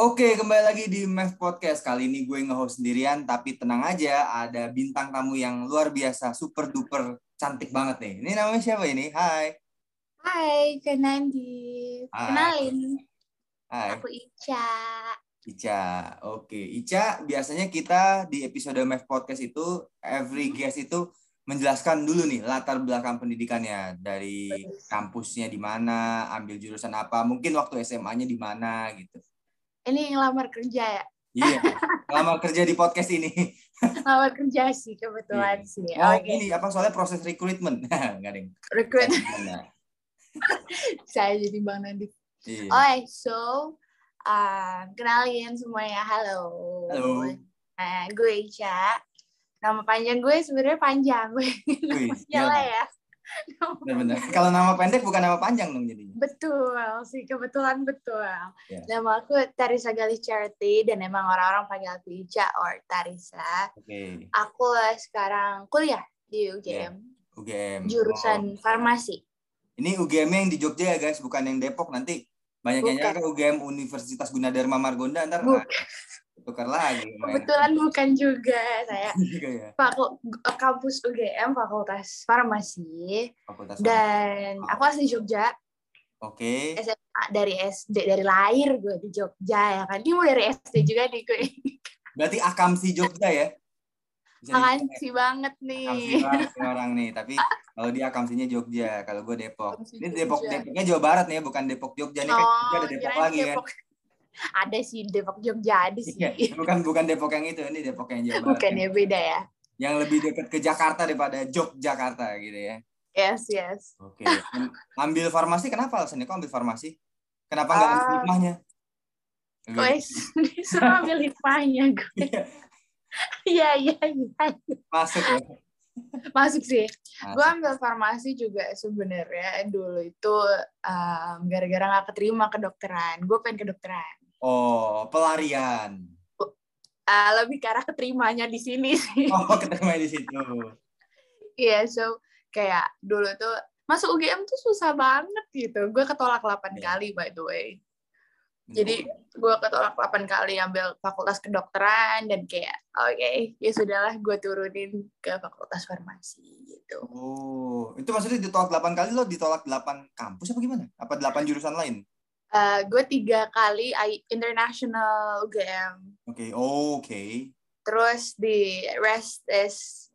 Oke, kembali lagi di Math Podcast. Kali ini gue nge-host sendirian, tapi tenang aja, ada bintang tamu yang luar biasa, super duper cantik banget nih. Ini namanya siapa ini? Hai. Hai, Nandi. Hai. Kenalin, Hai, aku Ica. Ica. Oke, Ica, biasanya kita di episode Math Podcast itu, every guest itu menjelaskan dulu nih latar belakang pendidikannya. Dari kampusnya di mana, ambil jurusan apa, mungkin waktu SMA-nya di mana gitu. Ini ngelamar kerja ya? Iya, lama kerja di podcast ini. Ngelamar kerja sih, kebetulan Iya. sih. Oh, Oke, ini apa soalnya proses recruitment? Enggak, Ding. recruit. Nah, Saya jadi Bang Nandi. Iya. Oke, so, uh, kenalin semuanya. Halo. Halo. Nah, gue Ica. Nama panjang gue sebenarnya panjang. Gue Wih, ya lah iya. ya. Benar-benar. Kalau nama pendek bukan nama panjang dong jadinya. Betul sih, kebetulan betul. Ya. Nama aku Tarisa Galis Charity dan emang orang-orang panggil aku Ica or Tarisa. Oke. Aku sekarang kuliah di UGM, UGM. jurusan farmasi. Oh, ini UGM yang di Jogja ya guys, bukan yang Depok nanti. Banyak yang nyangka UGM Universitas Gunadarma Margonda ntar Bukan. ah, tukar lagi. Kebetulan bukan juga saya. ya. Faku- kampus UGM Fakultas Farmasi Fakultas dan Farmasi. aku asli Jogja Oke. SMA dari SD dari lahir gue di Jogja ya kan. Ini mau dari SD juga nih gue. Berarti Akamsi Jogja ya. Bisa ya. Akansi banget Akamsi nih. banget nih orang nih, tapi kalau dia Akamsinya Jogja, kalau gue Depok. Akamsi Ini Depok Jogja. Depoknya Jawa Barat nih, ya, bukan Depok Jogja nih kan Jogja ada Depok lagi kan. Ada sih Depok Jogja ada sih. Iya, bukan bukan Depok yang itu, ini Depok yang Jawa Barat. Bukan ya. beda ya. Yang lebih dekat ke Jakarta daripada Yogyakarta gitu ya. Yes yes. Oke. Am- Ambil farmasi kenapa alasannya kok ambil farmasi? Kenapa nggak ambil Ah. hikmahnya? Wes, disuruh ambil hikmahnya gue. Iya iya iya. Masuk ya. Masuk sih. Gue ambil farmasi juga sebenarnya dulu itu um, gara-gara nggak keterima kedokteran. Gue pengen kedokteran. Oh, pelarian. Uh, lebih ke arah keterimanya di sini sih. Oh, ketemu di situ. Iya, so kayak dulu tuh masuk UGM tuh susah banget gitu. Gue ketolak 8 Iya. kali by the way. Jadi gue ketolak 8 kali ambil fakultas kedokteran dan kayak oke ya sudahlah gue turunin ke fakultas farmasi gitu. Oh, itu maksudnya ditolak 8 kali lo ditolak 8 kampus apa gimana? Apa 8 jurusan lain? Uh, gue tiga kali I- international UGM. Oke, oh, oke. Terus di rest is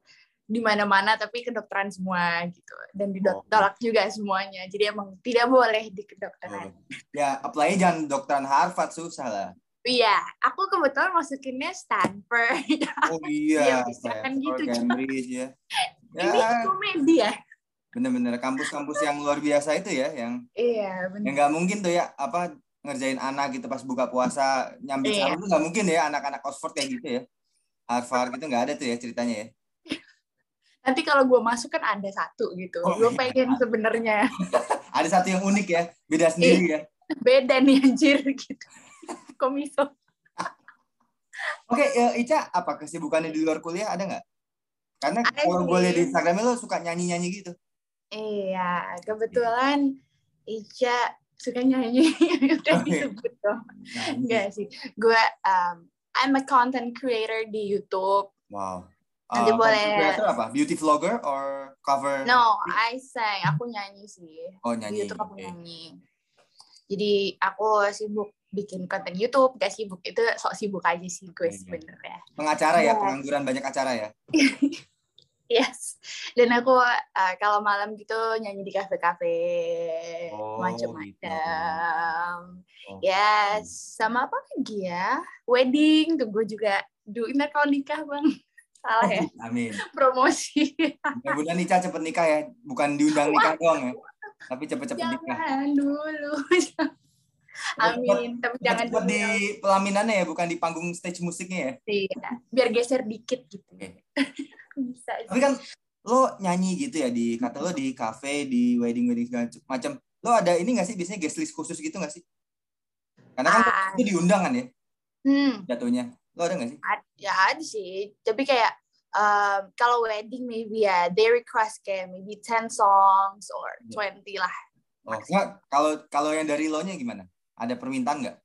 di mana-mana tapi kedokteran semua gitu dan Oh. ditolak juga semuanya. Jadi emang tidak boleh di kedokteran. Ya, apply jangan dokteran Harvard susah lah. Iya, aku kebetulan masukinnya Stanford. Oh iya, kan Stanford, gitu. Cambridge ya. Ini Ya, komedi ya? Bener-bener kampus-kampus yang luar biasa itu ya, yang Iya, yang benar. nggak mungkin tuh ya apa ngerjain anak gitu pas buka puasa nyambit Iya. sarung tuh nggak mungkin ya anak-anak Oxford kayak gitu ya. Harvard gitu nggak ada tuh ya ceritanya ya. Nanti kalau gue masuk kan ada satu gitu. Oh, gue iya. pengen sebenarnya Ada satu yang unik ya, beda sendiri ya. beda nih anjir gitu. Komiso. Oke, ya, Ica, apa kesibukannya di luar kuliah ada nggak? Karena Ada kalau gue lihat di Instagramnya lo suka nyanyi-nyanyi gitu. Iya, kebetulan Ica suka nyanyi. Udah Oke. disebut dong. Enggak sih. Gue um, I'm a content creator di YouTube. Wow. Nanti Uh, boleh. creator apa? Beauty vlogger or cover? No, I sang. Aku nyanyi sih. Oh Di nyanyi. YouTube aku Oke. nyanyi. Jadi aku sibuk bikin konten YouTube, gak sibuk itu sok sibuk aja sih gue Iya. sebenarnya. Pengacara ya, Iya. pengangguran banyak acara ya. Yes. Dan aku uh, kalau malam gitu nyanyi di kafe-kafe Oh, macam-macam. Oh. Yes, sama apa lagi ya? Wedding tuh gue juga. Duh, ntar kalau nikah bang, salah ya Amin. promosi. Mudah-mudahan Ica cepet nikah ya, bukan diundang nikah doang ya, tapi cepet-cepet nikah. jangan dulu. Amin, tapi jangan Cepet di pelaminannya ya, bukan di panggung stage musiknya ya. Iya, biar geser dikit gitu. Oke. Bisa. Tapi kan lo nyanyi gitu ya di kata lo di cafe, di wedding wedding segala macam. Lo ada ini nggak sih biasanya guest list khusus gitu nggak sih? Karena kan Ah. itu diundang kan ya Hmm, jatuhnya. Lo ada nggak sih? ya ada sih. Tapi kayak um, kalau wedding maybe ya they request kayak maybe 10 songs or Iya. 20 lah. Oh. Kalau kalau yang dari lo nya gimana? Ada permintaan nggak?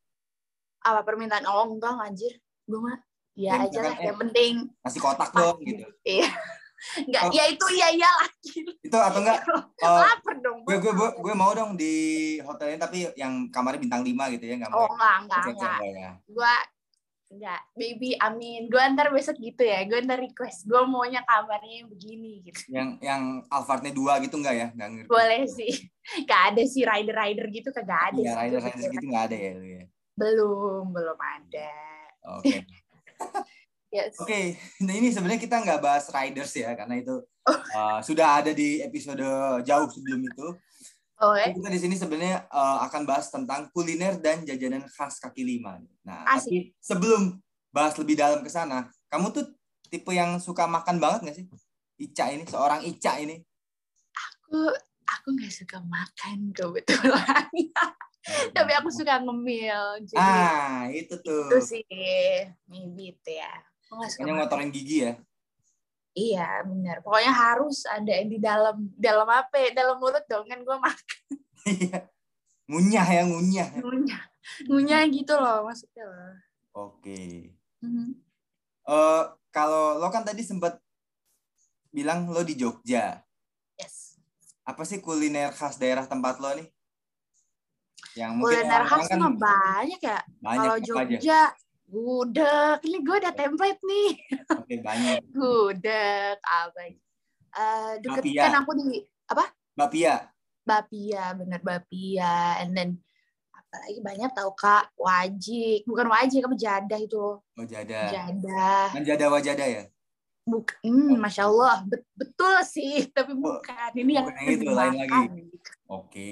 apa permintaan oh enggak anjir gue mah ya Ya, aja lah yang penting nasi kotak dong gitu iya enggak Oh. ya itu iya iyalah itu atau enggak eh, lapar dong gue gue gue gue mau dong di hotelnya tapi yang kamarnya bintang 5 gitu ya nggak oh mau enggak enggak enggak enggak ya. Gue enggak baby amin. Gue ntar besok gitu ya gue ntar request. Gue maunya kamarnya yang begini gitu. Yang yang Alphardnya dua gitu enggak ya? Nggak ngerti. Boleh sih. Gak ada sih rider rider gitu kagak ada Iya, sih rider gue rider pikir. gitu ada ya lu ya belum belum ada. Oke yes oke nah ini sebenarnya kita nggak bahas riders ya karena itu uh, sudah ada di episode jauh sebelum itu oh eh kita di sini sebenarnya uh, akan bahas tentang kuliner dan jajanan khas kaki lima. Nah, Asik. tapi sebelum bahas lebih dalam ke sana, kamu tuh tipe yang suka makan banget nggak sih? Ica ini, seorang Ica ini. aku aku nggak suka makan kebetulan tapi aku suka ngemil jadi Ah, itu tuh. itu sih maybe itu ya Kayaknya makan. ngotorin gigi ya. iya benar pokoknya harus ada yang di dalam dalam apa ya? dalam mulut dong kan gue makan Iya. ngunyah ya, ngunyah. ngunyah ngunyah gitu loh maksudnya loh Oke. Mhm. Eh, kalau lo kan tadi sempat bilang lo di Jogja. yes Apa sih kuliner khas daerah tempat lo nih? Yang mungkin kuliner khas mah banyak ya kalau apa aja. Gudeg. Ini gue ada template nih. Oke, banyak. gudeg apa Eh deket Bapia. kan aku di Bapia. Bapia bener Bapia. And then apalagi banyak tahu kak. Wajik. Bukan wajik apa? Jadah itu loh. Oh, Jada. jadah. Kan Jada Wajada ya? Buk hmm, masya Allah. Bet- betul sih. Tapi bukan. Ini yang bukan yang itu, lain lagi. Oke.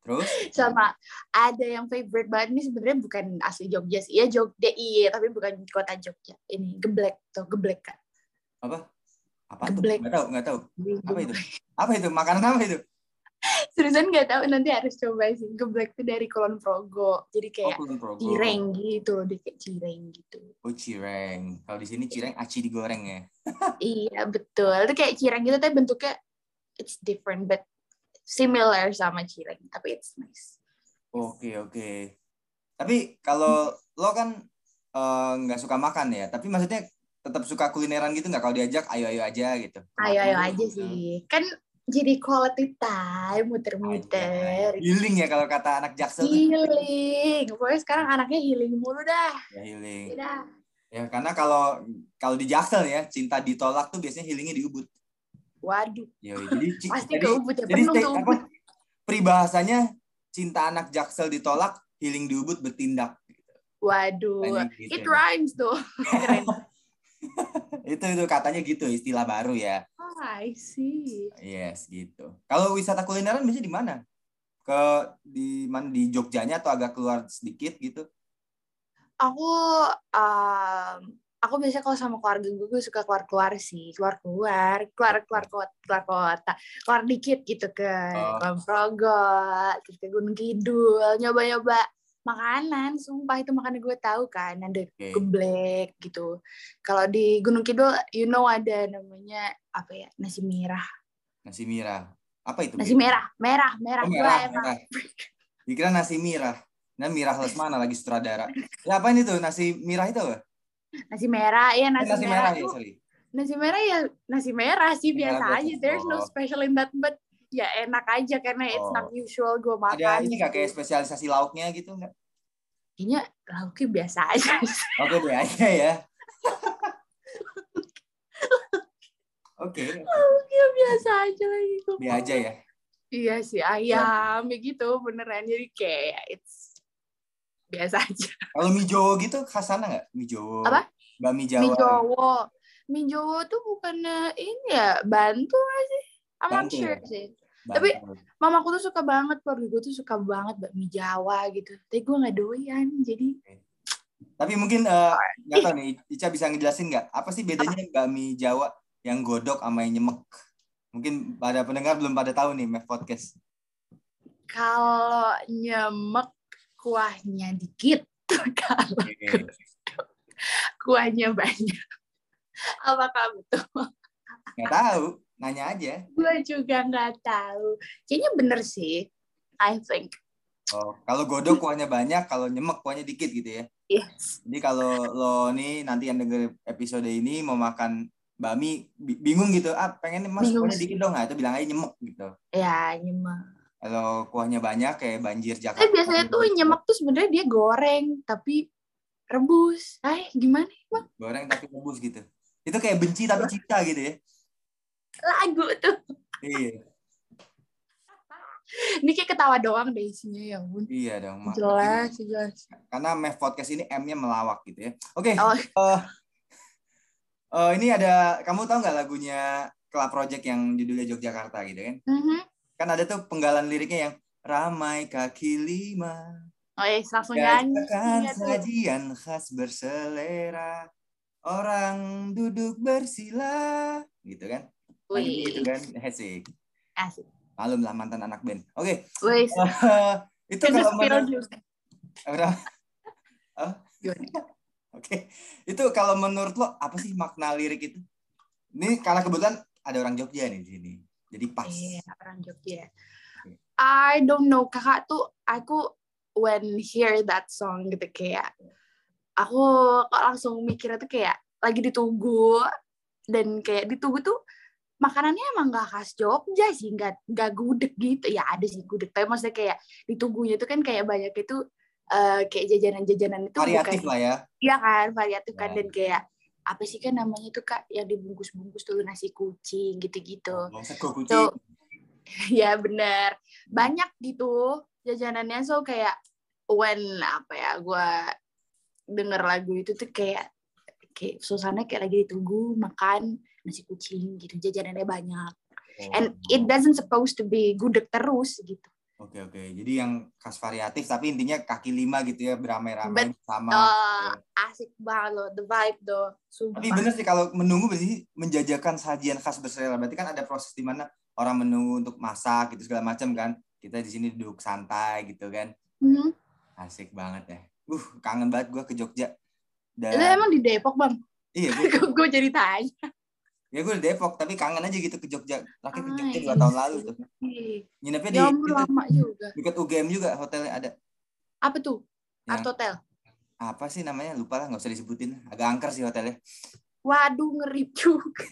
Terus? sama ada yang favorite banget ini sebenarnya bukan asli Jogja sih ya Jogja iya tapi bukan kota Jogja ini geblek tuh geblek kan Apa? Apa tuh? Geblek. Nggak tahu, nggak tahu. Apa itu? Apa itu? Makanan apa itu? seriusan nggak tahu nanti harus coba sih geblek tuh dari Kulon Progo jadi Oh, kayak Progo. cireng gitu loh dia kayak cireng gitu Oh, cireng. Kalau di sini cireng aci digoreng ya. Iya betul. Itu kayak cireng gitu tapi bentuknya it's different but similar sama cireng tapi it's nice. Oke, oke. Tapi kalau lo kan eh, nggak suka makan ya, tapi maksudnya tetap suka kulineran gitu nggak kalau diajak ayo-ayo aja gitu. Ayo ayo aja sih. Kan jadi quality time muter-muter. Healing ya kalau kata anak jaksel. Healing. Pokoknya sekarang anaknya healing mulu dah. Ya healing. Udah. Ya karena kalau kalau di jaksel ya cinta ditolak tuh biasanya healingnya di ubud. Waduh. Yoi, jadi Pasti jadi, ke Ubud ya. jadi Penuh tuh apa, peribahasanya cinta anak jaksel ditolak, healing di ubud bertindak. Waduh. Gitu It ya. rhymes tuh. Keren. itu itu katanya gitu istilah baru ya. Oh, I see. Yes gitu. Kalau wisata kulineran biasanya di mana? Ke di mana di Jogjanya atau agak keluar sedikit gitu? aku um, aku biasanya kalau sama keluarga gue, gue suka keluar keluar sih keluar keluar keluar keluar kota keluar kota keluar dikit gitu ke Oh. Kulon Progo terus ke Gunung Kidul nyoba nyoba makanan sumpah itu makanan gue tahu kan ada Oke. geblek gitu kalau di Gunung Kidul you know ada namanya apa ya nasi merah Nasi merah. Apa itu? nasi merah merah merah Oh, Gue merah, emang- merah. Dikira nasi merah. Nah, Mirah Lesmana lagi sutradara. Ya apa ini tuh nasi merah itu apa? Nasi merah ya nasi, Nasi, merah, merah ya, tuh sorry. nasi merah ya nasi merah sih Merah biasa biasa. aja there's no Oh. special in that but ya enak aja karena it's Oh. not usual gue makan Ada ini nggak gitu. kayak spesialisasi lauknya gitu nggak? kayaknya lauknya biasa aja Oke, be aja ya. Oke, lauknya biasa aja lagi be aja ya. iya sih ayam ya gitu beneran jadi kayak it's biasa aja Kalau mie Jawa gitu khas sana nggak? Mie Jawa. Apa? Bami Jawa. mie Jowo mie Jowo tuh bukannya ini ya bantu nggak sih I'm not sure ya? sih Bantu. Tapi- mamaku tuh suka banget keluarga gue tuh suka banget bakmi Jawa gitu tapi gue nggak doyan jadi Tapi mungkin eh, nggak tahu nih, Ica bisa ngejelasin nggak? Apa sih bedanya bakmi Jawa yang godok sama yang nyemek? Mungkin pada pendengar belum pada tahu nih, Mev Podcast. kalau nyemek kuahnya dikit kalau Oke. kuahnya banyak apakah betul Nggak tahu, nanya aja. gue juga nggak tahu kayaknya bener sih I think Oh, kalau godok kuahnya banyak, kalau nyemek kuahnya dikit gitu ya. Yes. Jadi kalau lo nih nanti yang denger episode ini mau makan bakmi bi- bingung gitu, ah pengen mas kuahnya dikit dong, nah itu bilang aja nyemek gitu. Ya, nyemek. Kalau kuahnya banyak kayak banjir Jakarta. Tapi biasanya tuh nyemek tuh sebenarnya dia goreng, tapi rebus. Ay, gimana emang goreng tapi rebus gitu. Itu kayak benci tapi cinta gitu ya. lagu tuh? Iya, Ini kayak ketawa doang deh isinya ya ampun. iya dong. Mak. Jelas, jelas. Karena Mev Podcast ini M-nya melawak gitu ya. Oke, Oh, eh, eh, ini ada kamu tahu nggak lagunya Club Project yang judulnya Yogyakarta gitu kan? mhm. Kan ada tuh penggalan liriknya yang ramai kaki lima oh ya, langsung nyanyi. Sajian khas berselera orang duduk bersila gitu kan? Lagi Wih, gitu kan? Asik. asik. Malum lah mantan anak band. Oke, Wih, eh, itu kalau menurut. Berapa? Gimana? Oke, itu kalau menurut lo apa sih makna lirik itu? Ini karena kebetulan ada orang Jogja nih di sini, jadi pas. Iya, orang Jogja. I don't know, kakak tuh, aku when hear that song gitu kayak, aku kok langsung mikirnya tuh kayak lagi ditunggu dan kayak ditunggu tuh makanannya emang gak khas Jogja sih, nggak nggak gudeg gitu. Ya ada sih gudeg, tapi maksudnya kayak ditunggunya tuh kan kayak banyak itu eh, kayak jajanan-jajanan itu Variatif bukan lah ya. Iya kan, variatif kan Ya. dan kayak apa sih kan namanya tuh kak yang dibungkus-bungkus tuh nasi kucing gitu-gitu. Oh, kucing. So, ya bener banyak gitu jajanannya so kayak when apa ya gue denger lagu itu tuh kayak kayak suasana kayak lagi ditunggu makan nasi kucing gitu jajanannya banyak Oh. and it doesn't supposed to be gudeg terus gitu Oke oke, jadi yang khas variatif tapi intinya kaki lima gitu ya beramai-ramai Bet- sama. Eh, asik banget loh the vibe sumpah Tapi bener sih kalau menunggu berarti menjajakan sajian khas berselera. Berarti kan ada proses di mana orang menunggu untuk masak gitu segala macam kan. Kita di sini duduk santai gitu kan. Mhm. Asik banget ya. Uh, kangen banget gua ke Jogja. Dan Lu emang di Depok bang iya, gue jadi tanya ya gue di Depok tapi kangen aja gitu ke Jogja. Laki ke Ah, Jogja iya dua tahun lalu tuh. Nginepnya di ya lama juga dekat UGM juga hotelnya ada. apa tuh Yang- Art Hotel Apa sih namanya? Lupa lah, nggak usah disebutin. Agak angker sih hotelnya. waduh ngeri juga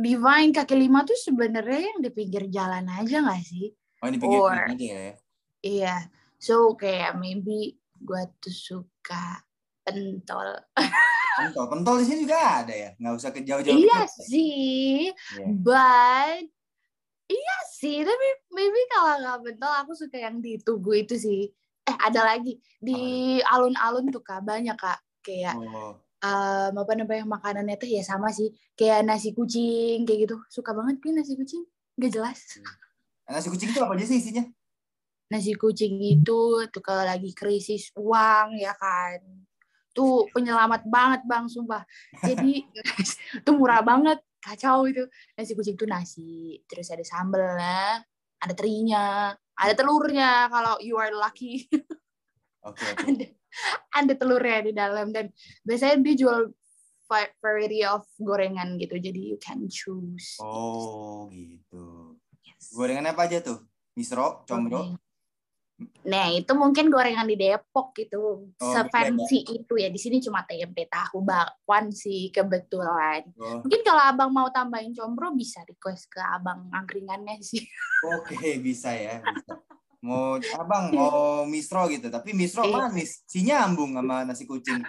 Divine kaki lima tuh sebenarnya yang di pinggir jalan aja nggak sih? Oh ini pinggir Or- aja ya. Iya, so kayak maybe gue tuh suka pentol. Pentol, pentol di sini juga ada ya. Nggak usah ke jauh-jauh. iya Jogja. sih, Iya. but iya sih, tapi maybe kalau nggak pentol aku suka yang ditunggu itu sih. Eh ada lagi di alun-alun tuh kak banyak kak kayak Oh, em, apa namanya makanannya tuh ya sama sih kayak nasi kucing kayak gitu suka banget gue nasi kucing gak jelas nasi kucing itu apa aja sih isinya? Nasi kucing itu tuh kalau lagi krisis uang ya kan tuh penyelamat banget bang sumpah jadi tuh murah banget kacau itu nasi kucing tuh nasi terus ada sambelnya ada terinya ada telurnya kalau you are lucky Oke, oke. ada ada telurnya di dalam dan biasanya dia jual va- variety of gorengan gitu jadi you can choose Oh, gitu. Yes. Gorengan apa aja tuh? Misro, comro. Nah, itu mungkin gorengan di Depok gitu. Oh, Sefancy itu ya. Di sini cuma tempe tahu bakwan sih kebetulan. Oh, Mungkin kalau Abang mau tambahin combro bisa request ke Abang angkringannya sih. Oke, bisa ya. Bisa. Mau abang mau misro gitu, tapi misro Iya. manis, si nyambung sama nasi kucing.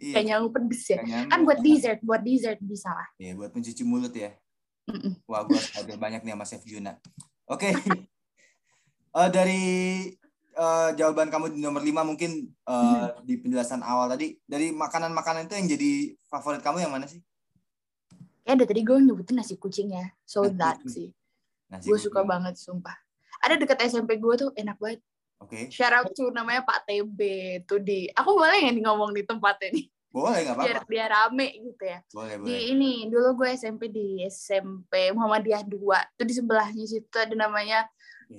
Iya. Kayaknya lu pedes ya. nyambung. Kan buat dessert, buat dessert bisa lah. Iya, buat mencuci mulut ya. Mm-mm. Wah, gua ada banyak nih sama Chef Juna. Oke. Eh, dari eh, jawaban kamu di nomor 5 mungkin eh, di penjelasan awal tadi dari makanan-makanan itu yang jadi favorit kamu yang mana sih? Kayak dari tadi gue nyebutin nasi kucing ya. So Nasi that kucing. sih. Nasi Gue suka banget, sumpah. Ada deket SMP gue tuh enak banget. Oke. Shout out to namanya Pak TB tuh di. Aku boleh nggak nih ngomong di tempatnya nih? Boleh nggak Biar apa-apa. biar rame gitu ya. Boleh, di boleh. ini dulu gue SMP di SMP Muhammadiyah 2 itu di sebelahnya situ ada namanya.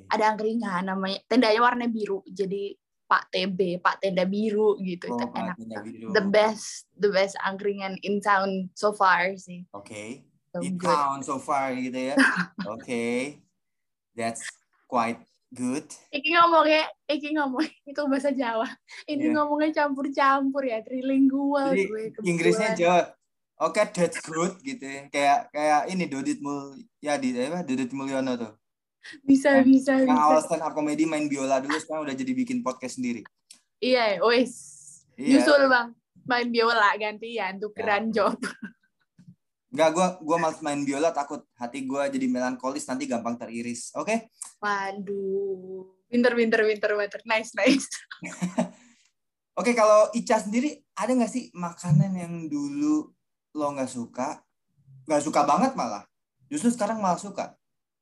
Ada angkringan namanya tendanya warna biru jadi Pak TB, Pak Tenda Biru gitu. Oh, itu enak. Tenda Biru. The best, the best angkringan in town so far sih. Oke. So In good. town so far gitu ya. Oke. That's quite good. Iki ngomongnya, Iki ngomong itu bahasa Jawa. Ini Iya. ngomongnya campur-campur ya, trilingual Jadi gue. Inggrisnya. Jawa. Oke, that's good gitu ya. Kayak kayak ini Dodit Mul ya di apa Dodit Mulyono tuh. Bisa bisa Yang bisa. awal stand up comedy main biola dulu sekarang udah jadi bikin podcast sendiri. Iya, wes. Iya. Nyusul bang, main biola gantian, tukeran Ya. job. Enggak, gua gua males main biola takut hati gua jadi melankolis nanti gampang teriris. Oke? Waduh, pinter pinter pinter pinter, nice nice. Oke, kalau Ica sendiri ada nggak sih makanan yang dulu lo nggak suka, nggak suka banget malah, justru sekarang malah suka?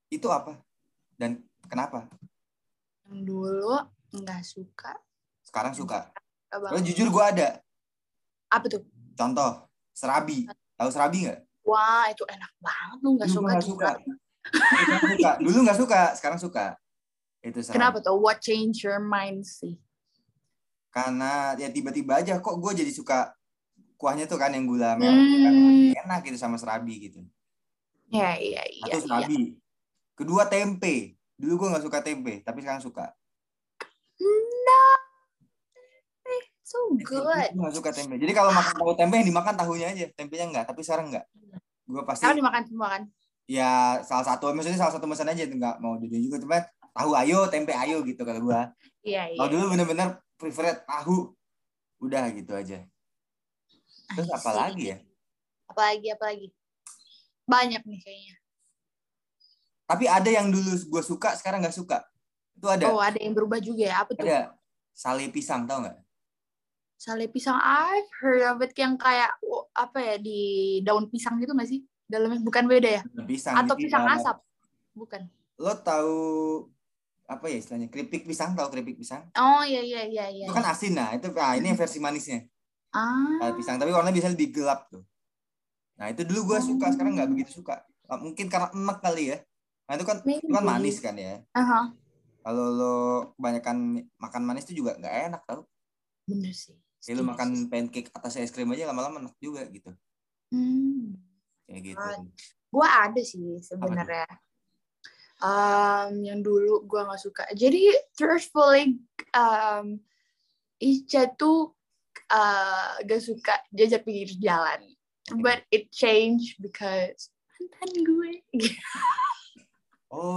Itu apa? Dan kenapa? Yang dulu nggak suka. Sekarang suka. Kalau jujur gua ada. Apa tuh? Contoh, serabi. Tahu serabi nggak? Wah, itu enak banget lu nggak suka gila. suka. Suka. Dulu nggak suka, sekarang suka. Itu serabi. Kenapa tuh? What change your mind sih? Karena ya tiba-tiba aja kok gue jadi suka kuahnya tuh kan yang gula merah kan Hmm. enak gitu sama serabi gitu. Ya iya iya. Satu iya. Kedua tempe. Dulu gue nggak suka tempe, tapi sekarang suka. No, so good. Gue nggak suka tempe. Jadi kalau makan tahu tempe yang dimakan tahunya aja, tempenya enggak. Tapi sekarang enggak. Gue pasti Sekarang dimakan semua kan? ya salah satu maksudnya salah satu pesan aja enggak mau dua juga cuma tahu ayo tempe ayo gitu kalau gue. Iya iya. Kalau dulu bener-bener prefer tahu udah gitu aja. Terus apa lagi ya? Apalagi apalagi. Banyak nih kayaknya. Tapi ada yang dulu gue suka sekarang nggak suka. Itu ada. Oh ada yang berubah juga ya? Apa tuh? Ada sale pisang tau nggak? Sale pisang I've heard of it yang kayak oh, apa ya di daun pisang gitu nggak sih? Dalamnya bukan beda ya? Pisang. Atau Jadi, pisang asap? Bukan. Lo tahu apa ya istilahnya? Keripik pisang tahu keripik pisang? Oh iya iya iya iya. Itu kan asin nah. Itu ah, ini yang versi manisnya. Ah. Sale pisang tapi warnanya bisa lebih gelap tuh. Nah itu dulu gue suka sekarang nggak begitu suka. Mungkin karena enak kali ya. Nah itu kan itu kan manis kan ya. Aha, Kalau lo kebanyakan makan manis itu juga nggak enak tau. bener sih. Lo Setuju makan pancake atas es krim aja lama-lama enak juga gitu. Hmm. Kayak gitu. Ah, Gua ada sih sebenarnya. Um, yang dulu gua nggak suka. Jadi truthfully, um, Ica tuh uh, gak suka jajak pinggir jalan. But it changed because mantan gue.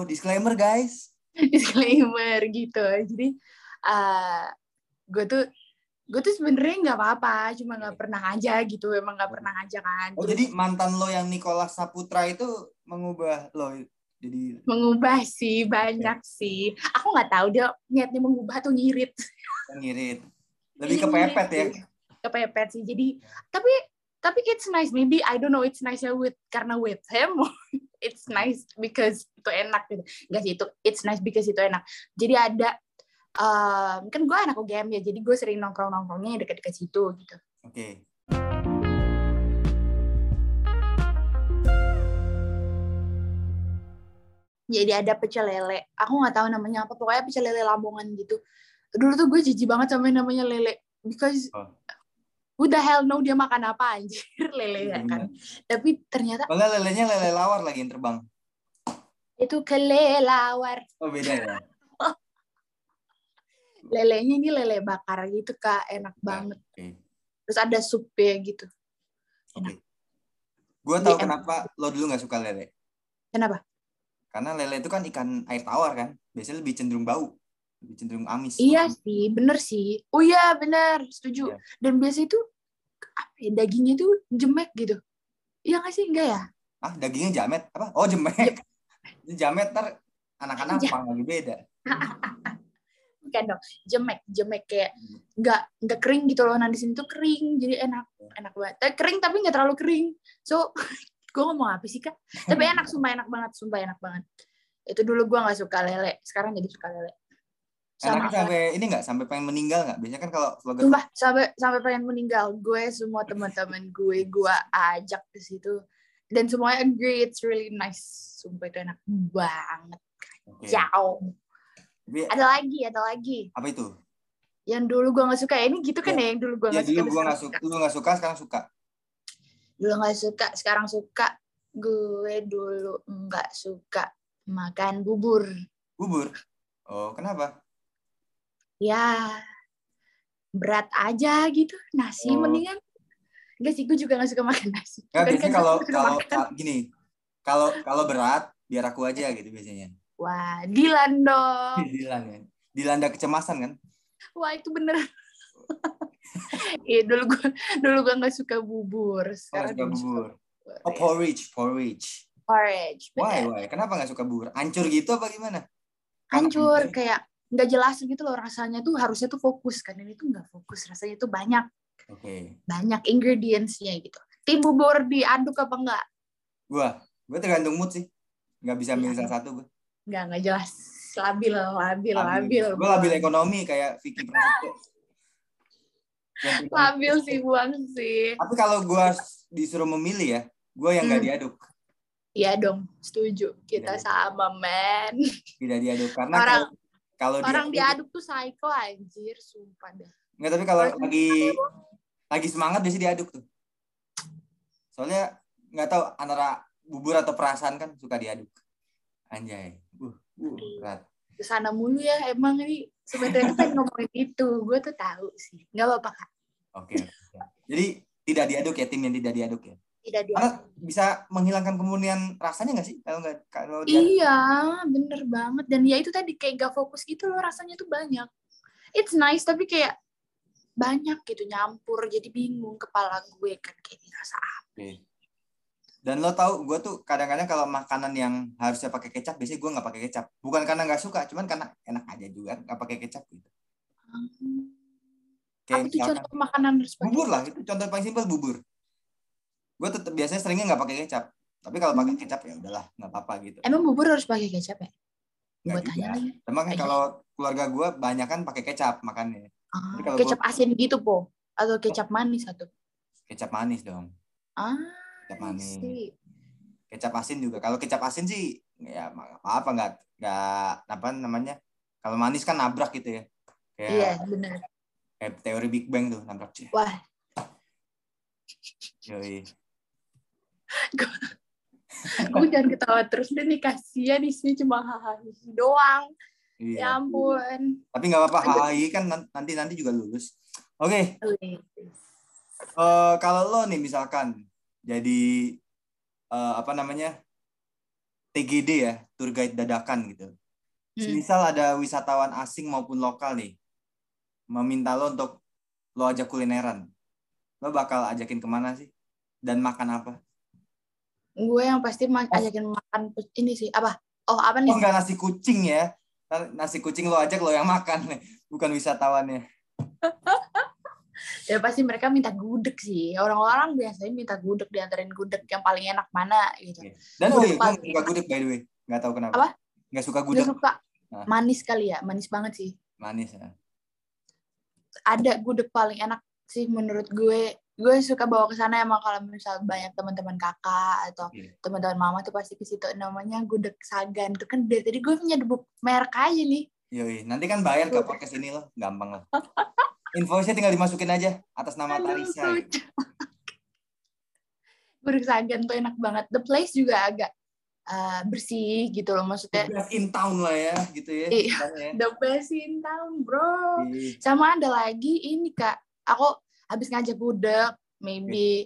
Disclaimer guys. disclaimer gitu. Jadi uh, gue tuh gue tuh sebenarnya nggak apa-apa. Cuma nggak pernah aja gitu. Emang nggak pernah aja kan. Oh Terus jadi mantan lo yang Nicholas Saputra itu mengubah lo jadi mengubah sih banyak sih. Aku nggak tahu dia niatnya mengubah atau ngirit. Ngirit. Lebih kepepet ya. kepepet sih. Jadi tapi tapi it's nice. Maybe I don't know it's nice with karena with him it's nice because itu enak gitu. Nggak sih itu it's nice because itu enak. Jadi ada um, kan gue anak UGM ya jadi gue sering nongkrong nongkrongnya dekat-dekat situ gitu. Oke. jadi ada pecel lele. Aku nggak tahu namanya apa pokoknya pecel lele Lamongan gitu. Dulu tuh gue jijik banget sama namanya lele because Oh. Who the hell know dia makan apa anjir lele ya kan tapi ternyata Kalau nggak lelenya lele lawar lagi yang terbang. itu kelelawar Oh beda ya. lelenya ini lele bakar gitu kak enak banget Oke. terus ada supnya gitu Oke. Gue tahu Iya. kenapa lo dulu nggak suka lele. kenapa Karena lele itu kan ikan air tawar kan. Biasanya lebih cenderung bau, lebih cenderung amis. iya sih bener sih oh iya bener setuju Iya. dan biasa itu apa ya, dagingnya tuh jemek gitu. Iya nggak sih? Enggak ya? Ah dagingnya jamet. Apa? Oh jemek. Ini jamet ntar anak-anak pang lagi beda. bukan dong jemek jemek kayak nggak nggak kering gitu loh. Nah di sini tuh kering jadi enak enak banget. Tapi kering tapi nggak terlalu kering. So gue ngomong apa sih kak? Tapi enak sumpah enak banget sumpah enak banget. Itu dulu gue nggak suka lele sekarang jadi suka lele Anaknya sama sampai ini nggak sampai pengen meninggal nggak? Biasanya kan kalau vlogger sumpah sampai sampai pengen meninggal gue semua teman-teman gue gue ajak ke situ dan semuanya agree it's really nice sumpah itu enak banget ciao Tapi ada lagi ada lagi apa itu? Yang dulu gue nggak suka. Ini gitu kan Ya. ya, yang dulu gue Ya nggak suka. dulu terus gue nggak suka, lu nggak suka, sekarang suka. Dulu nggak suka, sekarang suka. Gue dulu nggak suka makan bubur. Bubur. Oh, kenapa? Ya, berat aja gitu. Nasi Oh. mendingan. Enggak sih, gue juga gak suka makan nasi. Kan kalau suka kalau makan. gini, kalau kalau berat biar aku aja gitu biasanya. Wah, Dilan dong. Dilan ya. Dilanda kecemasan kan? Wah, itu bener. Iya, dulu gue dulu gue nggak suka bubur. Oh, Sekarang suka jadi bubur. bubur. Oh, Ya. porridge, porridge. Porridge. Why, bener. why? Kenapa nggak suka bubur? Hancur gitu apa gimana? Hancur, Karena- kayak nggak jelas gitu loh rasanya tuh harusnya tuh fokus kan ini tuh nggak fokus rasanya tuh banyak Oke. banyak ingredientsnya gitu tim bubur diaduk apa enggak Gua, gua tergantung mood sih. Nggak bisa milih Iya. salah satu gua. nggak nggak jelas labil labil labil Gue labil ekonomi kayak Vicky Prasetyo. Labil sih buang sih Tapi kalau gua disuruh memilih ya, gua yang nggak Hmm. diaduk. Iya dong setuju kita Iya. sama men Tidak diaduk karena Orang- kalau kalau orang diaduk, diaduk tuh psycho anjir sumpah dah nggak tapi kalau lagi lagi semangat biasanya diaduk tuh. Soalnya nggak tahu antara bubur atau perasaan kan suka diaduk. Anjay. Uh, uh, berat. ke sana mulu ya emang ini sebenarnya kan ngomongin itu gue tuh tahu sih nggak apa-apa kak Oke. oke. Jadi tidak diaduk ya tim yang tidak diaduk ya. Tidak dia Karena bisa menghilangkan kemunian rasanya nggak sih kalau nggak kalau? Iya, bener banget. Dan ya itu tadi kayak gak fokus gitu loh rasanya tuh banyak. It's nice tapi kayak banyak gitu nyampur jadi bingung kepala gue kan kayak ini rasa apa. Dan lo tahu, gue tuh kadang-kadang kalau makanan yang harusnya pakai kecap, biasanya gue nggak pakai kecap. Bukan karena nggak suka, cuman karena enak aja juga nggak pakai kecap gitu. Kayak Apa tuh misalkan- contoh makanan harus bubur lah, itu contoh paling simpel bubur. Gue tetap biasanya seringnya nggak pakai kecap. Tapi kalau pakai Hmm. kecap ya udahlah, nggak apa-apa gitu. Emang bubur harus pakai kecap ya? Gue tanya lagi. Iya. kalau keluarga gue banyak kan pakai kecap makannya. Ah, kalau kecap asin gitu po? Atau kecap manis satu? Kecap manis dong. Ah, Kecap manis. see. Kecap asin juga. Kalau kecap asin sih ya apa-apa nggak nggak apa namanya. Kalau manis kan nabrak gitu ya. Kayak Iya bener. kayak teori Big Bang tuh nabrak sih. Wah, Yoi. Gue jangan ketawa terus deh nih kasihan di sini cuma hahaha doang. Ya Iya. ampun. Tapi nggak apa-apa, HI kan nanti nanti juga lulus. Oke, Wih. eh, kalau lo nih misalkan jadi eh, apa namanya TGD ya, tour guide dadakan gitu. Hmm. Misal ada wisatawan asing maupun lokal nih, meminta lo untuk lo ajak kulineran, lo bakal ajakin ke mana sih? Dan makan apa? Gue yang pasti ma- ajakin makan ini sih apa oh apa nih Oh nggak nasi kucing ya? Nasi kucing lo ajak lo yang makan nih, bukan wisatawannya. ya pasti mereka minta gudeg sih orang-orang biasanya minta gudeg diantarin gudeg yang paling enak mana gitu Oke. Dan Oh, oh, gue nggak suka gudeg by the way, nggak tahu kenapa. Apa? Nggak suka Gak gudeg, suka Nah. manis kali ya manis banget sih manis ya. ada gudeg paling enak sih menurut gue gue suka bawa ke sana emang kalau misal banyak teman-teman kakak atau Iya. teman-teman mama tuh pasti ke situ namanya gudeg sagan tuh kan dari tadi gue nyebut merek aja nih Yoi, nanti kan bayar ke podcast ini loh, gampang lah. Invoice-nya tinggal dimasukin aja atas nama Aduh, Tarisa. lucu. gudeg sagan tuh enak banget the place juga agak uh, bersih gitu loh maksudnya The best in town lah ya, gitu ya. Iya. ya. the best in town bro Iya. sama ada lagi ini kak aku habis ngajak gudeg maybe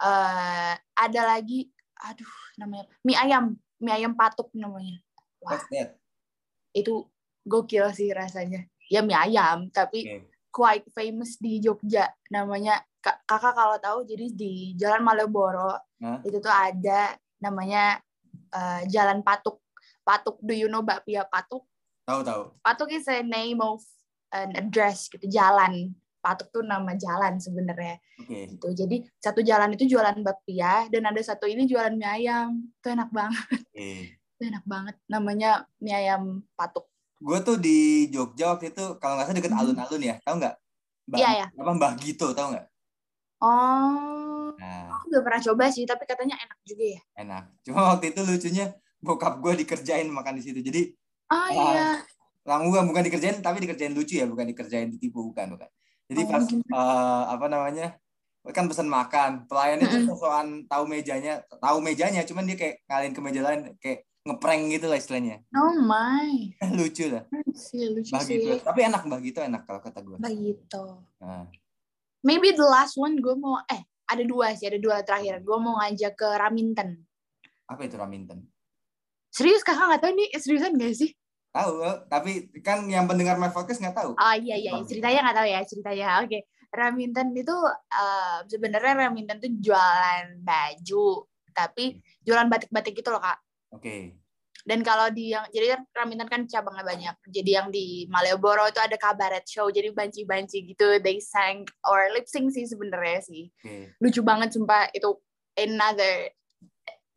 eh ada lagi aduh namanya mie ayam mie ayam patuk namanya. Wah. Itu gokil sih rasanya. Ya mie ayam tapi Oke. quite famous di Jogja. Namanya Kak- kakak kalau tahu jadi di Jalan Malioboro Hah? itu tuh ada namanya eh, Jalan Patuk. Patuk do you know bakpia Patuk? Tahu tahu. Patuk is a name of an address gitu jalan Patuk tuh nama jalan sebenarnya Oke. gitu jadi satu jalan itu jualan bakpia dan ada satu ini jualan mie ayam itu enak banget Oke. itu enak banget namanya mie ayam Patuk Gue tuh di Jogja waktu itu kalau nggak salah deket Hmm. alun-alun ya, tahu nggak? Mbak, Iya, iya. Apa Mbah Gito, tahu nggak? oh Nah, aku belum pernah coba sih tapi katanya enak juga ya enak. Cuma waktu itu lucunya bokap gue dikerjain makan di situ. Jadi oh iya Lang bukan bukan dikerjain tapi dikerjain lucu ya, bukan dikerjain ditipu bukan bukan. Jadi Oh, pas eh, apa namanya? Kan pesan makan, pelayannya tuh Mm-mm. sosokan tahu mejanya, tahu mejanya, cuman dia kayak ngalihin ke meja lain kayak ngeprank gitu lah istilahnya. Oh my. lucu lah. Sih, lucu sih. gitu. Tapi enak Mbah gitu enak kalau kata gue. Begitu. Nah, Maybe the last one gue mau, eh ada dua sih, ada dua terakhir. Gue mau ngajak ke Raminten. apa itu Raminten? Serius kakak nggak tahu ini seriusan gak sih? Tahu, eh, tapi kan yang pendengar my podcast nggak tahu. Oh iya iya iya. ceritanya nggak tahu ya ceritanya. Oke, Raminten itu eh, sebenarnya Raminten tuh jualan baju, tapi jualan batik-batik gitu loh kak. Oke. Dan kalau di yang jadi kan Raminten kan cabangnya banyak. Jadi yang di Malioboro itu ada kabaret show, jadi banci-banci gitu. They sang or lip sync sih sebenarnya sih. Oke. Lucu banget sumpah itu another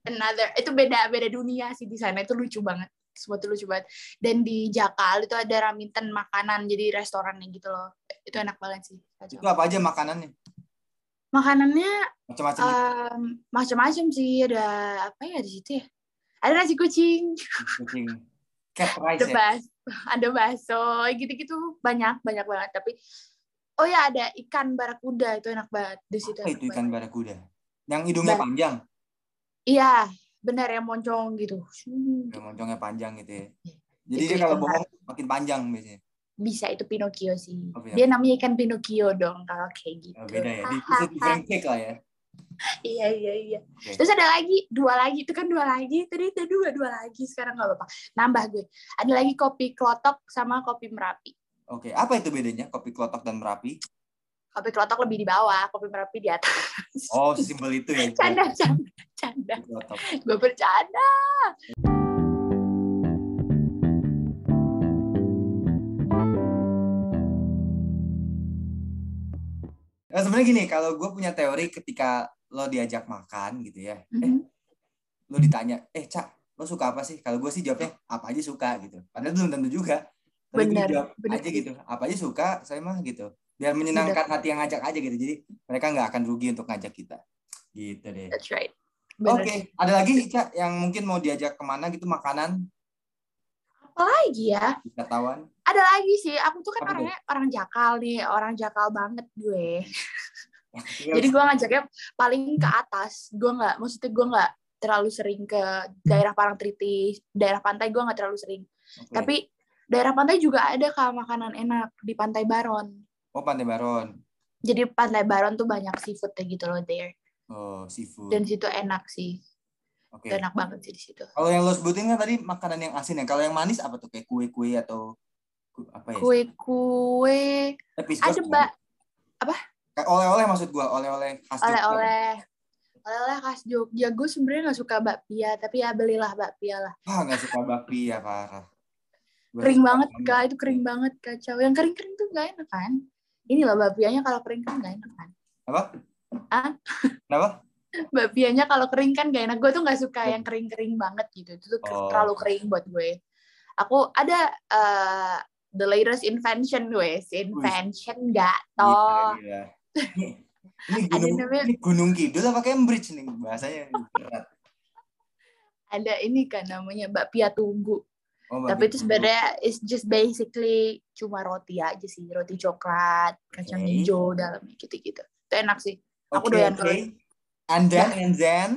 another itu beda beda dunia sih di sana itu lucu banget. Semua lucu banget. Dan di Jakal itu ada Raminten makanan jadi restorannya gitu loh. Itu enak banget sih. Kacau. Itu apa aja makanannya? Makanannya Macam-macam. macam-macam sih ada apa ya di situ ya? Ada nasi kucing, Kucing. Cat rice ada ya. bas, ada bakso, gitu-gitu banyak banyak banget. Tapi oh ya ada ikan barakuda itu enak banget di situ. Apa itu ikan banget. barakuda? Yang hidungnya Bar- panjang. Iya, benar ya moncong gitu. Yang moncongnya panjang gitu ya. Iya. Jadi Itu dia kalau bohong makin panjang biasanya. Bisa itu Pinocchio sih. Oh. Dia namanya ikan Pinocchio dong kalau kayak gitu. Oh, beda ya. Di lah ya. Iya iya iya. Oke. Terus ada lagi dua lagi itu kan dua lagi tadi ada dua dua lagi sekarang nggak apa-apa nambah gue. Ada lagi kopi klotok sama kopi merapi. Oke, apa itu bedanya kopi klotok dan merapi? Kopi klotok lebih di bawah, kopi merapi di atas. Oh, simpel itu ya. Canda canda canda. Klotok. Gue bercanda. Nah, sebenarnya gini, kalau gue punya teori ketika lo diajak makan gitu ya, eh Mhm. lo ditanya, eh cak, lo suka apa sih? Kalau gue sih jawabnya apa aja suka gitu. Padahal belum tentu juga. Tapi gue Bener, jawab bener aja gitu. Apa aja suka, saya mah gitu. Biar menyenangkan hati yang ngajak aja gitu. Jadi mereka nggak akan rugi untuk ngajak kita. Gitu deh. That's right. Oke, sih. ada lagi cak yang mungkin mau diajak ke mana gitu makanan Apa lagi ya? wisatawan? Ada lagi sih. Aku tuh kan Apa orangnya orang jakal nih, orang jakal banget gue. Jadi gue ngajaknya paling ke atas. Gue nggak, maksudnya gue nggak terlalu sering ke daerah Parangtritis, daerah pantai gue nggak terlalu sering. Oke. Tapi daerah pantai juga ada kak makanan enak di Pantai Baron. Oh Pantai Baron, Jadi Pantai Baron tuh banyak seafoodnya gitu loh there. oh seafood. Dan situ enak sih, Oke. enak banget sih di situ. Kalau yang lo sebutin kan tadi makanan yang asin ya. Kalau yang manis apa tuh kayak kue-kue atau apa ya? Kue-kue, ada mbak Kayak oleh-oleh maksud gua, oleh-oleh khas Jogja. oleh-oleh, oleh-oleh khas Jogja. Gue sebenarnya nggak suka bakpia, tapi ya belilah bakpia lah. Wah, nggak suka bakpi ya parah. Gua Kering banget kak, itu kering banget kacau. Yang kering-kering tuh nggak enak kan? Ini loh bakpianya kalau kering kan nggak enak kan? Apa? Ah? Kenapa? bakpianya kalau kering kan gak enak. Gue tuh nggak suka yang kering-kering banget gitu. Itu tuh Oh. terlalu kering buat gue. Aku ada eh, the latest invention gue, invention nggak toh. Gila, gila. Ini, ini Ada gunung, namanya- ini gunung kidul apa Cambridge nih bahasanya berat. Ada ini kan namanya bakpia tugu. Oh, Tapi itu sebenarnya is just basically cuma roti aja sih, roti coklat, kacang Oke. hijau dalamnya gitu-gitu. Itu enak sih. Aku doyan oke. kalau And then, and then,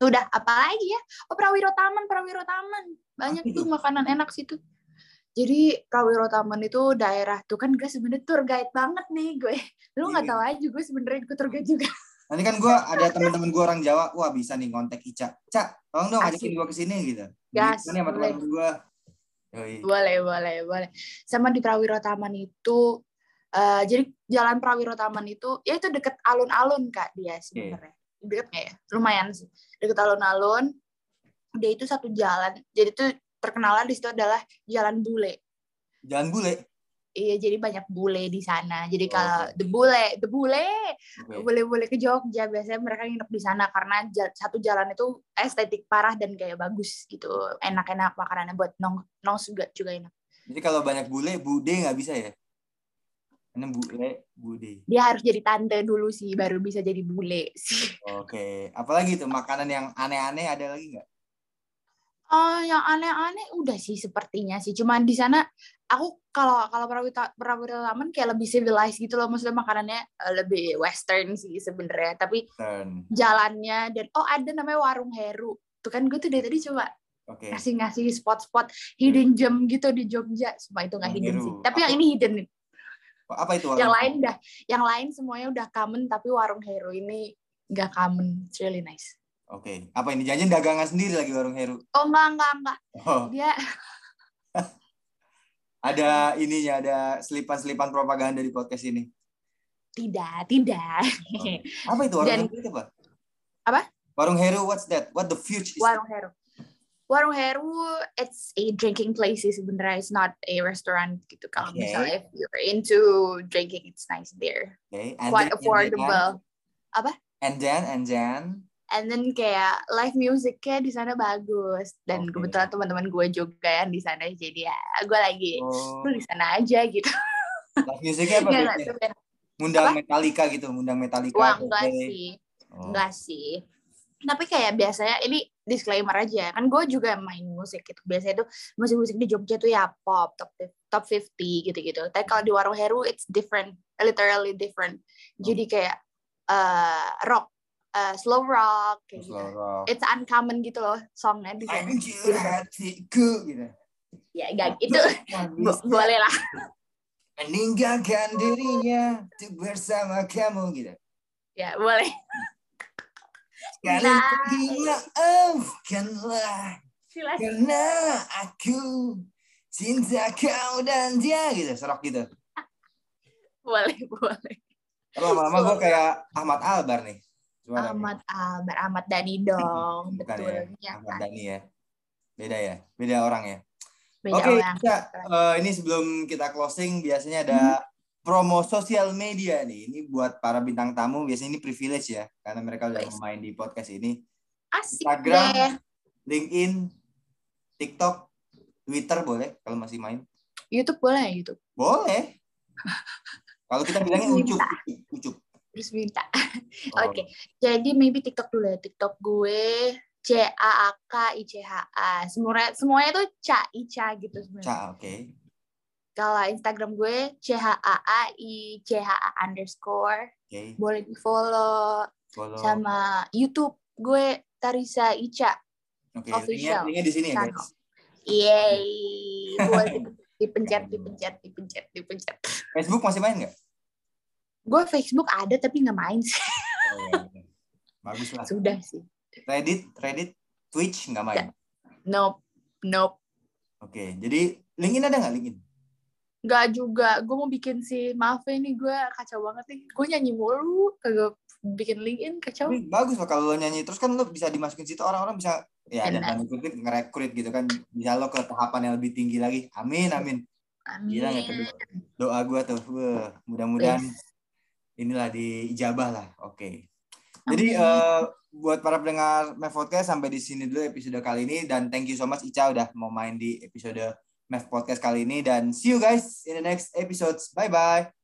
Udah, apa lagi ya? Oh, Prawiro Taman, Prawiro Taman. Banyak Apa tuh makanan enak situ. Jadi Prawiro Taman itu daerah tuh kan gue sebenarnya tour guide banget nih gue. Lu nggak Iya. tahu aja gue sebenarnya gue tour guide juga. Nanti kan gua ada teman-teman gua orang Jawa, wah bisa nih kontak Ica. Cak, tolong dong ajakin gua ke sini gitu. Gas, Gimana ya sama teman gua? Yoi. boleh, boleh, boleh. Sama di Prawiro Taman itu eh, jadi jalan Prawiro Taman itu ya itu deket alun-alun Kak dia sebenarnya. Deket nggak ya? Lumayan sih. Deket alun-alun. Dia itu satu jalan. Jadi tuh terkenalnya di situ adalah Jalan Bule. Jalan bule. Iya, jadi banyak bule di sana. Jadi Oh, kalau the bule, the bule, Oke. bule-bule ke Jogja biasanya mereka nginep di sana karena ja- satu jalan itu estetik parah dan kayak bagus gitu. Enak-enak makanannya buat nong nong juga juga enak. Jadi kalau banyak bule, bude nggak bisa ya? Karena bule, bude. Dia harus jadi tante dulu sih baru bisa jadi bule sih. Oke. Apalagi tuh makanan yang aneh-aneh ada lagi nggak? Oh, yang aneh-aneh udah sih sepertinya sih. Cuman di sana aku kalau kalau Prawita Prawita Taman kayak lebih civilized gitu loh. Maksudnya makanannya eh, lebih western sih sebenarnya. Tapi Turn. jalannya dan oh ada namanya warung Heru. Tuh kan gue tuh dari tadi coba Oke. ngasih-ngasih spot-spot hidden gem gitu di Jogja. Semua itu nggak hidden Heru. sih. Tapi yang Apa- ini hidden. Apa itu? Yang warung? lain udah, yang lain semuanya udah common. Tapi warung Heru ini nggak common. It's really nice. Oke. Apa ini? Jangan dagangan sendiri lagi warung Heru. Oh enggak enggak enggak. Oh, Dia ada ininya, ada selipan-selipan propaganda di podcast ini. tidak tidak. Oke. Apa itu warung Dan- Heru itu apa? Apa? Warung Heru, what's that? What the future is? Warung Heru. Warung Heru, it's a drinking place sih sebenarnya. It's not a restaurant gitu. Kalau Okay. misalnya if you're into drinking, it's nice there. Okay. And Quite then- affordable. And then, and then, And then kayak live musicnya di sana bagus. Dan Okay. kebetulan teman-teman gue juga yang di sana. Jadi ya gue lagi oh, lu di sana aja gitu. live musicnya apa? Sebenarnya. Ngundang Apa? Metallica gitu, ngundang Metallica. Wah enggak Coldplay. sih. Oh. Enggak sih. Tapi kayak biasanya ini disclaimer aja. Kan gue juga main musik gitu. Biasanya tuh musik-musik di Jogja tuh ya pop, top top 50 gitu-gitu. Tapi kalau di Warung Heru it's different, literally different. Jadi kayak eh, rock, eh, slow rock kayak gitu. Slow rock. It's uncommon gitu loh songnya di sana. Hancur hatiku gitu. Ya enggak gitu. Bo- boleh lah. Meninggalkan dirinya untuk bersama kamu gitu. Ya, boleh. Sekali Nah. lagi maafkanlah karena aku cinta kau dan dia gitu, serok gitu. Boleh, boleh. Lama-lama gue kayak Ahmad Albar nih. Suaranya. Ahmad Albar, Ahmad Dhani dong. Bukan Betul. ya, Ya, Ahmad kan? Dhani ya. Beda ya, beda orang ya. Beda Oke, orang. Eh, ini sebelum kita closing biasanya ada Hmm. promo sosial media nih. Ini buat para bintang tamu biasanya ini privilege ya karena mereka udah main di podcast ini. Asik Instagram. deh. LinkedIn, TikTok, Twitter boleh kalau masih main. YouTube boleh YouTube. Boleh. Kalau kita bilangnya ucup, ucup. Terus minta. Oh, Oke. Jadi maybe TikTok dulu ya. TikTok gue C A A K I C H A. Semuanya semuanya tuh Ca Ica gitu sebenarnya. Ca, oke. Kalau Instagram gue C H A A I C H A underscore. Oke. Boleh di follow. Follow. Sama YouTube gue Tarisa Ica. Oke, official. linknya, linknya di sini ya, guys. Yeay. Boleh di- dipencet, dipencet, dipencet, dipencet. Facebook masih main nggak? Gue Facebook ada tapi nggak main sih. Oh, iya, iya. Bagus lah. Sudah sih. Reddit, Reddit, Twitch nggak main. Nope. Nope. Oke, jadi LinkedIn ada nggak LinkedIn? Nggak juga. Gue mau bikin sih. Maaf ya nih gue kacau banget nih. Gue nyanyi mulu. Kagak bikin LinkedIn kacau. Tapi bagus loh kalau lo nyanyi terus kan lo bisa dimasukin situ orang-orang bisa ya dan Benar. tanda kutip ngerekrut gitu kan bisa lo ke tahapan yang lebih tinggi lagi. Amin amin. Gila nggak tuh Amin. doa gue tuh. Mudah-mudahan Yes. Inilah diijabah lah. Oke. Jadi Amin. eh, buat para pendengar Mev Podcast sampai di sini dulu episode kali ini dan thank you so much Ica udah mau main di episode Mev Podcast kali ini dan see you guys in the next episodes. Bye bye.